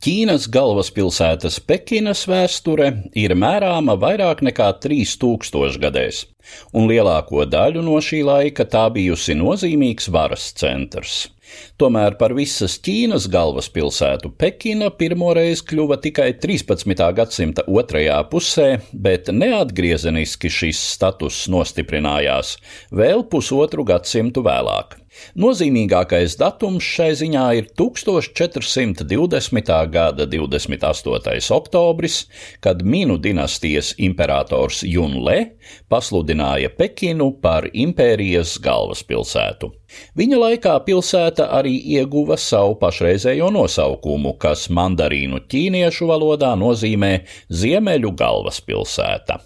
Ķīnas galvaspilsētas Pekinas vēsture ir mērāma vairāk nekā 3000 gadēs, un lielāko daļu no šī laika tā bijusi nozīmīgs varas centrs. Tomēr par visas Ķīnas galvaspilsētu Pekina pirmoreiz kļuva tikai 13. gadsimta otrajā pusē, bet neatgriezeniski šis status nostiprinājās vēl pusotru gadsimtu vēlāk. Nozīmīgākais datums šai ziņā ir 1420. gada 28. oktobris, kad Minu dinastijas imperators Junle pasludināja Pekinu par impērijas galvaspilsētu. Viņa laikā pilsēta arī ieguva savu pašreizējo nosaukumu, kas mandarīnu ķīniešu valodā nozīmē Ziemeļu galvaspilsēta.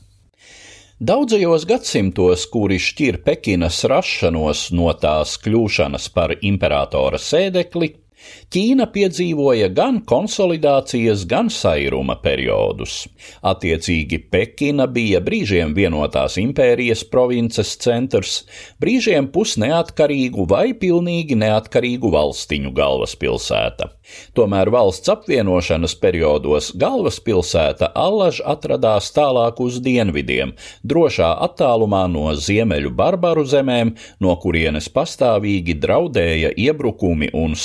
Daudzajos gadsimtos, kuri šķir Pekinas rašanos no tās kļūšanas par imperatora sēdekli, Ķīna piedzīvoja gan konsolidācijas, gan sairuma periodus. Attiecīgi Pekina bija brīžiem vienotās impērijas provinces centrs, brīžiem pusneatkarīgu vai pilnīgi neatkarīgu valstiņu galvaspilsēta. Tomēr valsts apvienošanas periodos galvaspilsēta allaž atradās tālāk uz dienvidiem, drošā attālumā no ziemeļu barbaru zemēm, no kurienes pastāvīgi draudēja iebrukumi un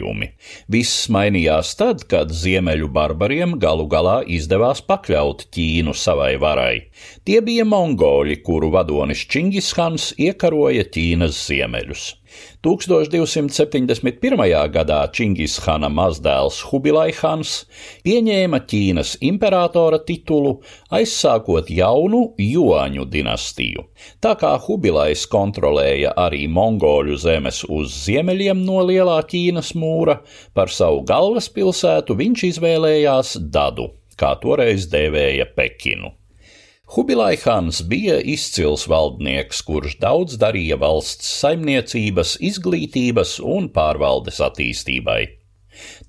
sirojumi. Viss mainījās tad, kad ziemeļu barbariem galu galā izdevās pakļaut Ķīnu savai varai. Tie bija mongoļi, kuru vadonis Čingishans iekaroja Ķīnas ziemeļus. 1271. gadā Čingishana mazdēls Hubilaihans pieņēma Ķīnas imperatora titulu, aizsākot jaunu Juāņu dinastiju. Tā kā Hubilais kontrolēja arī mongoļu zemes uz ziemeļiem no Lielā Ķīnas mūra, par savu galvaspilsētu viņš izvēlējās Dadu, kā toreiz dēvēja Pekinu. Hubilaihans bija izcils valdnieks, kurš daudz darīja valsts saimniecības, izglītības un pārvaldes attīstībai.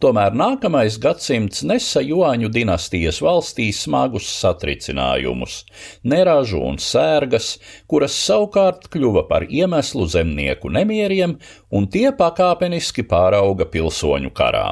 Tomēr nākamais gadsimts nesa Joāņu dinastijas valstīs smagus satricinājumus, neražu un sērgas, kuras savukārt kļuva par iemeslu zemnieku nemieriem, un tie pakāpeniski pārauga pilsoņu karā.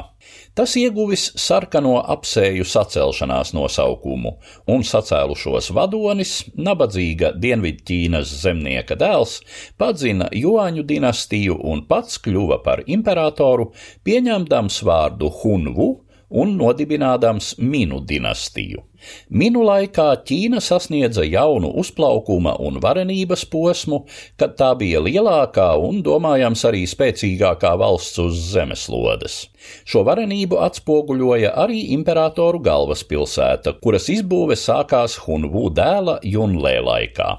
Tas ieguvis sarkano apsēju sacelšanās nosaukumu, un sacēlušos vadonis, nabadzīga Dienvidķīnas zemnieka dēls, padzina Joāņu dinastiju un pats kļuva par imperatoru, pieņemdams vārdu Hunvu, un nodibinādams Minu dinastiju. Minu laikā Ķīna sasniedza jaunu uzplaukuma un varenības posmu, kad tā bija lielākā un, domājams, arī spēcīgākā valsts uz zemeslodes. Šo varenību atspoguļoja arī imperatoru galvaspilsēta, kuras izbūve sākās Hunvu dēla Junlē laikā.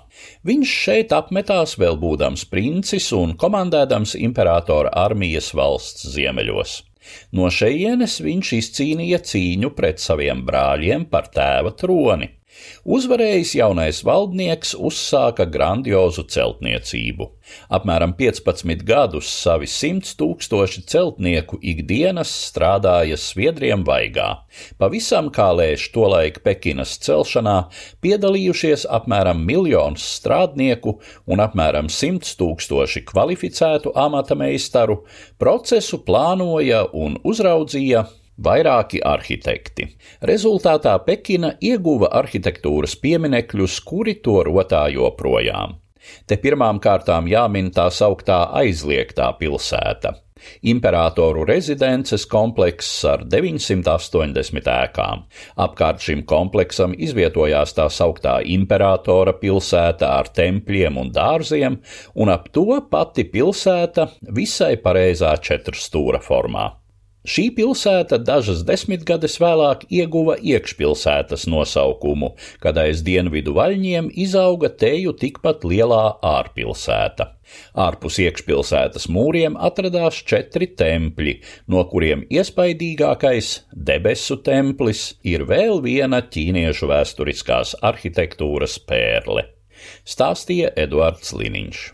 Viņš šeit apmetās vēl būdams princis un komandēdams imperatora armijas valsts ziemeļos. No šejienes viņš izcīnīja cīņu pret saviem brāļiem par tēva troni. Uzvarējis jaunais valdnieks uzsāka grandiozu celtniecību. Apmēram 15 gadus savi simts tūkstoši celtnieku ikdienas strādāja sviedriem vaigā. Pavisam kā lēš tolaik Pekinas celšanā piedalījušies apmēram miljons strādnieku un apmēram simts tūkstoši kvalificētu amata meistaru, procesu plānoja un uzraudzīja vairāki arhitekti. Rezultātā Pekina ieguva arhitektūras pieminekļus, kuri to rotā joprojām. Te pirmām kārtām jāmin tā sauktā aizliegtā pilsēta. Imperatoru rezidences komplekss ar 980 ēkām. Apkārt šim kompleksam izvietojās tā sauktā imperatora pilsēta ar tempļiem un dārziem, un ap to pati pilsēta visai pareizā četrstūra formā. Šī pilsēta dažas desmitgades vēlāk ieguva iekšpilsētas nosaukumu, kad aiz dienvidu vaļņiem izauga teju tikpat lielā ārpilsēta. Ārpus iekšpilsētas mūriem atradās četri tempļi, no kuriem iespaidīgākais debesu templis ir vēl viena ķīniešu vēsturiskās arhitektūras pērle. Stāstīja Eduards Liniņš.